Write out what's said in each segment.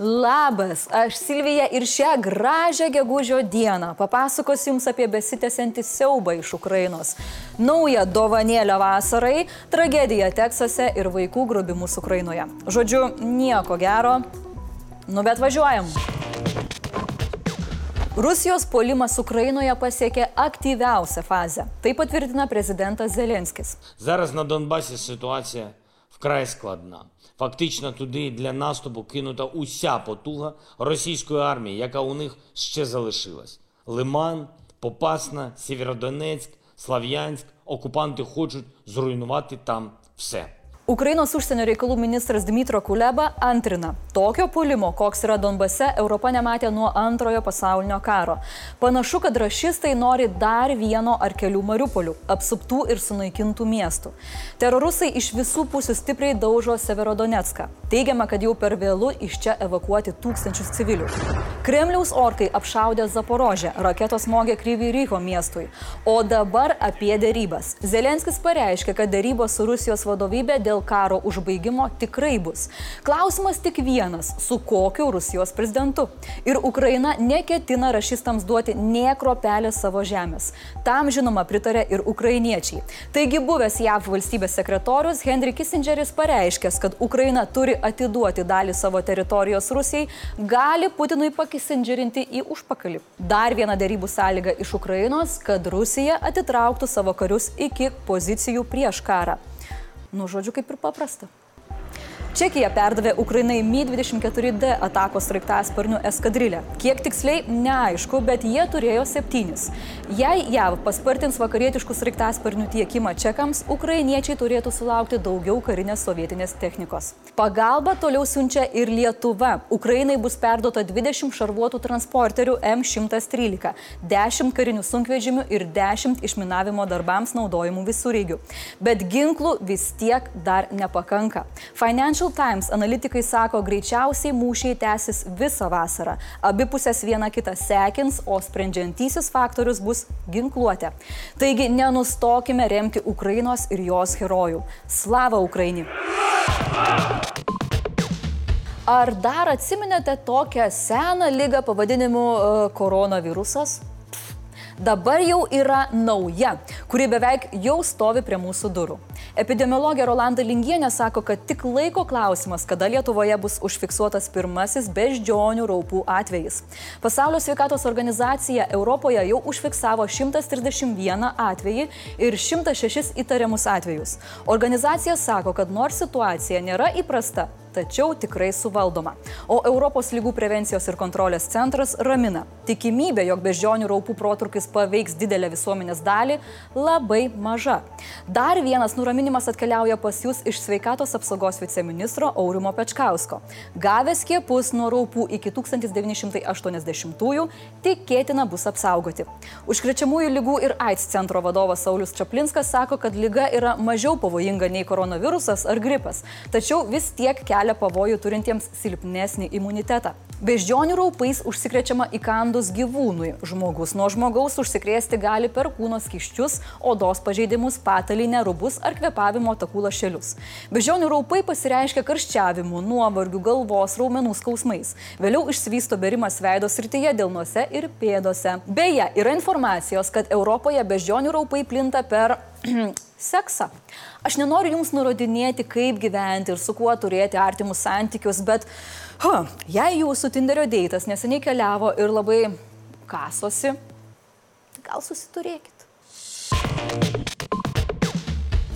Labas, aš Silvija ir šią gražią gegužio dieną papasakosiu Jums apie besitęsiantį siaubą iš Ukrainos. Naują dovanėlę vasarai, tragediją Teksase ir vaikų grobimus Ukrainoje. Žodžiu, nieko gero. Nu bet važiuojam. Rusijos polimas Ukrainoje pasiekė aktyviausią fazę. Tai patvirtina prezidentas Zelenskis. Зараз на Донбасі ситуація вкрай складна. Фактично туди для наступу кинута уся потуга російської армії, яка у них ще залишилась. Лиман, Попасна, Сєвєродонецьк, Слав'янськ. Окупанти хочуть зруйнувати там все. Ukrainos užsienio reikalų ministras Dmitro Kuleba antrina, tokio pulimo, koks yra Donbase, Europa nematė nuo antrojo pasaulinio karo. Panašu, kad rašistai nori dar vieno ar kelių Mariupolių, apsuptų ir sunaikintų miestų. Terorusai iš visų pusių stipriai daužo Severodonetską. Teigiama, kad jau per vėlų iš čia evakuoti tūkstančius civilių. Kremliaus orkai apšaudė Zaporožę, raketos smogė Kryvį Ryho miestui. O dabar apie dėrybas. Zelenskis pareiškė, kad dėrybos su Rusijos vadovybė dėl dėl karo užbaigimo tikrai bus. Klausimas tik vienas - su kokiu Rusijos prezidentu. Ir Ukraina neketina rašistams duoti nie kropelės savo žemės. Tam žinoma pritarė ir ukrainiečiai. Taigi buvęs JAV valstybės sekretorius Henry Kissingeris pareiškęs, kad Ukraina turi atiduoti dalį savo teritorijos Rusijai, gali Putinui pakisindžerinti į užpakalį. Dar viena dėrybų sąlyga iš Ukrainos, kad Rusija atitrauktų savo karius iki pozicijų prieš karą. Nu, žodžiu, kaip ir paprasta. Čekija perdavė Ukrainai Mi-24D atakos sraigtasparnių eskadrilę. Kiek tiksliai, neaišku, bet jie turėjo septynis. Jei JAV paspartins vakarietiškų sraigtasparnių tiekimą čekams, ukrainiečiai turėtų sulaukti daugiau karinės sovietinės technikos. Pagalba toliau siunčia ir Lietuva. Ukrainai bus perduota 20 šarvuotų transporterių M113, 10 karinių sunkvežimių ir 10 išminavimo darbams naudojimų visureigių. Bet ginklų vis tiek dar nepakanka. Financial Financial Times analitikai sako, greičiausiai mūšiai tęsis visą vasarą. Abi pusės viena kitą sekins, o sprendžiantysis faktorius bus ginkluotė. Taigi nenustokime remti Ukrainos ir jos herojų. Slava Ukraini! Ar dar atsiminėte tokią seną lygą pavadinimu uh, koronavirusas? dabar jau yra nauja, kuri beveik jau stovi prie mūsų durų. Epidemiologė Rolanda Lingienė sako, kad tik laiko klausimas, kada Lietuvoje bus užfiksuotas pirmasis beždžionių raupų atvejis. Pasaulio sveikatos organizacija Europoje jau užfiksavo 131 atvejį ir 106 įtariamus atvejus. Organizacija sako, kad nors situacija nėra įprasta, tačiau tikrai suvaldoma. O Europos lygų prevencijos ir kontrolės centras ramina. Tikimybė, jog beždžionių raupų protrukis paveiks didelę visuomenės dalį, labai maža. Dar vienas nuraminimas atkeliauja pas jūs iš sveikatos apsaugos viceministro Aurimo Pečkausko. Gavęs skiepus nuo raupų iki 1980-ųjų, tikėtina bus apsaugoti. Užkrečiamųjų lygų ir AIDS centro vadovas Saulis Čaplinskas sako, kad lyga yra mažiau pavojinga nei koronavirusas ar gripas, tačiau vis tiek kelia pavojų turintiems silpnesnį imunitetą. Beždžionių raupais užsikrečiama įkandus gyvūnui. Žmogus nuo žmogaus užsikrėsti gali per kūno skiščius, odos pažeidimus, patalinę, rubus ar kvepavimo takų lašelius. Beždžionių raupai pasireiškia karščiavimu, nuovargiu, galvos, raumenų skausmais. Vėliau išsivysto berimas veido srityje, delnuose ir pėdose. Beje, yra informacijos, kad Europoje beždžionių raupai plinta per seksą. Aš nenoriu jums nurodinėti, kaip gyventi ir su kuo turėti artimus santykius, bet huh, jei jūsų Tinderio deitas neseniai keliavo ir labai kasosi, gal susiturėkit.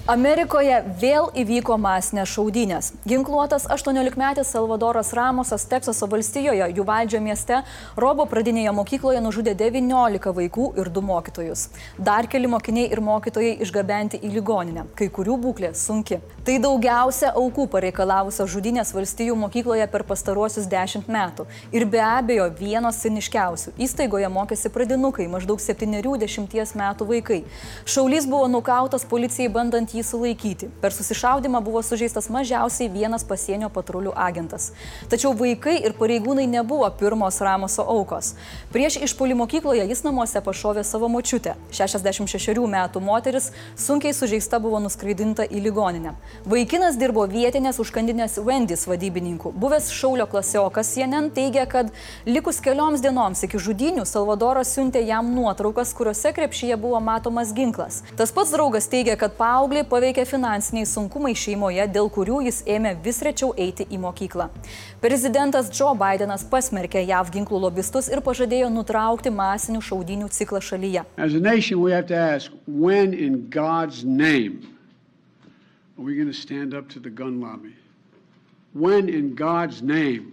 Amerikoje vėl įvyko masinės šaudynės. Ginkluotas 18-metis Salvadoras Ramosas Teksaso valstijoje, jų valdžio mieste, Robo pradinėje mokykloje nužudė 19 vaikų ir 2 mokytojus. Dar keli mokiniai ir mokytojai išgabenti į ligoninę, kai kurių būklė sunki. Tai daugiausia aukų pareikalavusios žudynės valstijų mokykloje per pastaruosius 10 metų. Ir be abejo vienos siniškiausių. Įstaigoje mokėsi pradinukai, maždaug 70 metų vaikai. Šaulys buvo nukautas policijai bandant jį sulaikyti. Per susišaudimą buvo sužeistas mažiausiai vienas pasienio patrulių agentas. Tačiau vaikai ir pareigūnai nebuvo pirmos Ramoso aukos. Prieš išpolį mokykloje jis namuose pašovė savo močiutę. 66 metų moteris sunkiai sužeista buvo nuskraidinta į ligoninę. Vaikinas dirbo vietinės užkandinės Wendys vadybininku. Buvęs šaulio klasiokas CNN teigia, kad likus kelioms dienoms iki žudinių Salvadoras siuntė jam nuotraukas, kuriuose krepšyje buvo matomas ginklas. Tas pats draugas teigia, kad paauglį paveikė finansiniai sunkumai šeimoje, dėl kurių jis ėmė vis rečiau eiti į mokyklą. Prezidentas Joe Bidenas pasmerkė JAV ginklų lobistus ir pažadėjo nutraukti masinių šaudinių ciklą šalyje. Nation, ask? When in God's name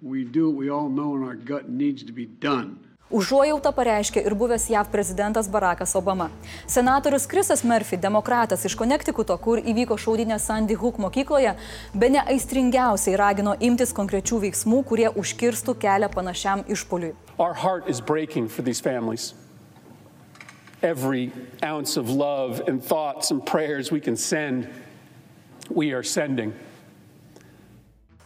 we do what we all know in our gut needs to be done? Užuojautą pareiškė ir buvęs JAV prezidentas Barackas Obama. Senatorius Krisas Murphy, demokratas iš Konektikuto, kur įvyko šaudinė Sandy Hook mokykloje, be ne aistringiausiai ragino imtis konkrečių veiksmų, kurie užkirstų kelią panašiam išpoliui. Every ounce of love and thoughts and prayers we can send, we are sending.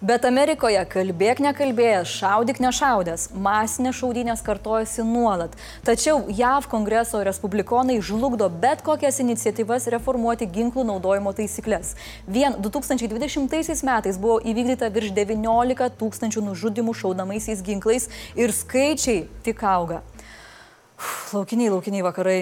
Bet Amerikoje kalbėk nekalbėjęs, šaudyk nešaudęs, masinės šaudynės kartojasi nuolat. Tačiau JAV kongreso respublikonai žlugdo bet kokias iniciatyvas reformuoti ginklų naudojimo taisyklės. Vien 2020 metais buvo įvykdyta virš 19 tūkstančių nužudimų šaudamaisiais ginklais ir skaičiai tik auga. Laukiniai, laukiniai vakarai.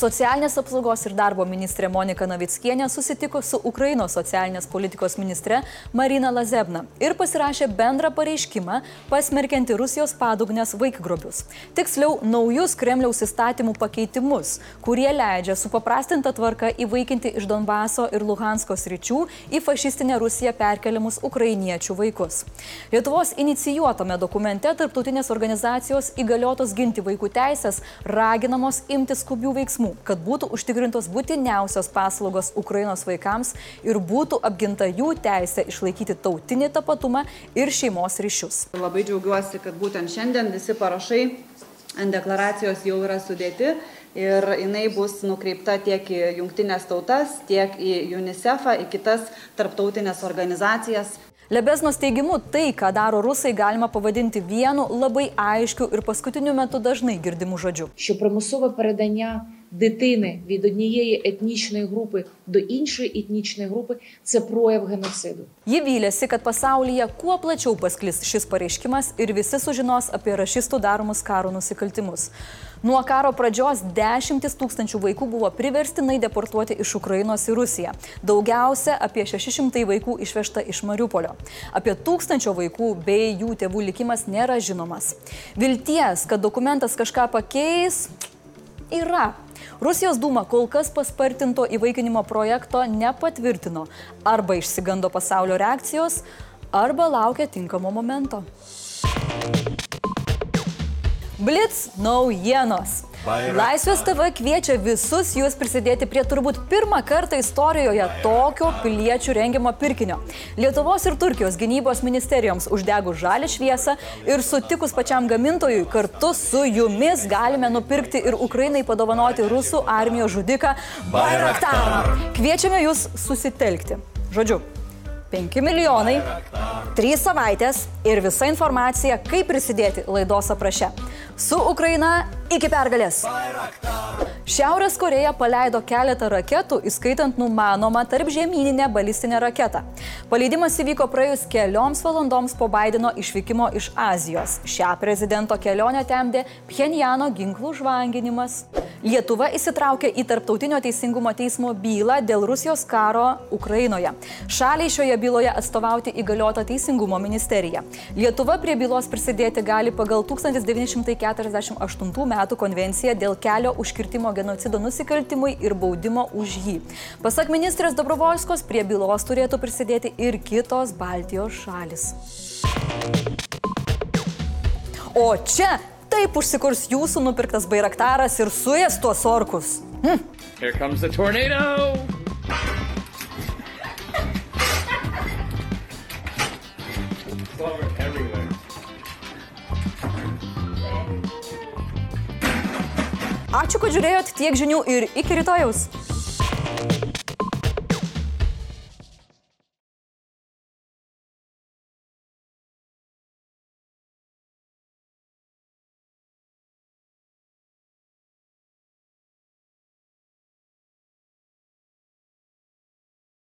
Socialinės apsaugos ir darbo ministrė Monika Navickienė susitiko su Ukrainos socialinės politikos ministre Marina Lazebna ir pasirašė bendrą pareiškimą pasmerkianti Rusijos padugnės vaikgrobius. Tiksliau, naujus Kremliaus įstatymų pakeitimus, kurie leidžia supaprastintą tvarką įvaikinti iš Donbaso ir Luhansko sričių į fašistinę Rusiją perkeliamus ukrainiečių vaikus. Lietuvos inicijuotame dokumente tarptautinės organizacijos įgaliotos ginti vaikų teisės raginamos imti skubių veiksmų tam, kad būtų užtikrintos būtiniausios paslaugos Ukrainos vaikams ir būtų apginta jų teisė išlaikyti tautinį tapatumą ir šeimos ryšius. Labai džiaugiuosi, kad būtent šiandien visi parašai ant deklaracijos jau yra sudėti ir jinai bus nukreipta tiek į jungtinės tautas, tiek į UNICEFą, į kitas tarptautinės organizacijas. Lebesnos teigimu, tai, ką daro rusai, galima pavadinti vienu labai aiškiu ir paskutiniu metu dažnai girdimu žodžiu. Šio pramusovo peredania дитини від однієї етнічної групи до іншої етнічної групи це прояв геноциду. Ji vylėsi, kad pasaulyje kuo plačiau pasklis šis pareiškimas ir visi sužinos apie rašistų daromus karo nusikaltimus. Nuo karo pradžios dešimtis tūkstančių vaikų buvo priverstinai deportuoti iš Ukrainos į Rusiją. Daugiausia apie 600 vaikų išvežta iš Mariupolio. Apie tūkstančio vaikų bei jų tėvų likimas nėra žinomas. Vilties, kad dokumentas kažką pakeis, yra. Rusijos dūma kol kas paspartinto įvaikinimo projekto nepatvirtino. Arba išsigando pasaulio reakcijos, arba laukia tinkamo momento. Blitz naujienos. Laisvės TV kviečia visus jūs prisidėti prie turbūt pirmą kartą istorijoje tokio piliečių rengimo pirkinio. Lietuvos ir Turkijos gynybos ministerijoms uždegus žalį šviesą ir sutikus pačiam gamintojui kartu su jumis galime nupirkti ir Ukrainai padovanoti rusų armijos žudiką Bayraktar. Kviečiame jūs susitelkti. Žodžiu, 5 milijonai, 3 savaitės ir visa informacija, kaip prisidėti laidos apraše. Su Ukraina iki pergalės. Šiaurės Koreja paleido keletą raketų, įskaitant numanomą tarp žemyninę balistinę raketą. Paleidimas įvyko praėjus kelioms valandoms po Bideno išvykimo iš Azijos. Šią prezidento kelionę temdė Pchenjano ginklų žvanginimas. Lietuva įsitraukė į Tarptautinio teisingumo teismo bylą dėl Rusijos karo Ukrainoje. Šaliai šioje byloje atstovauti įgaliota Teisingumo ministerija. Lietuva prie bylos prisidėti gali pagal 1948 m. konvenciją dėl kelio užkirtimo genocido nusikaltimui ir baudimo už jį. Pasak ministrės Dobrovolskos, prie bylos turėtų prisidėti ir kitos Baltijos šalis. O čia taip užsikurs jūsų nupirktas bairaktaras ir suės tuos orkus. Hm. Here comes the tornado! Ačiū, kad žiūrėjot tiek žinių ir iki rytojaus.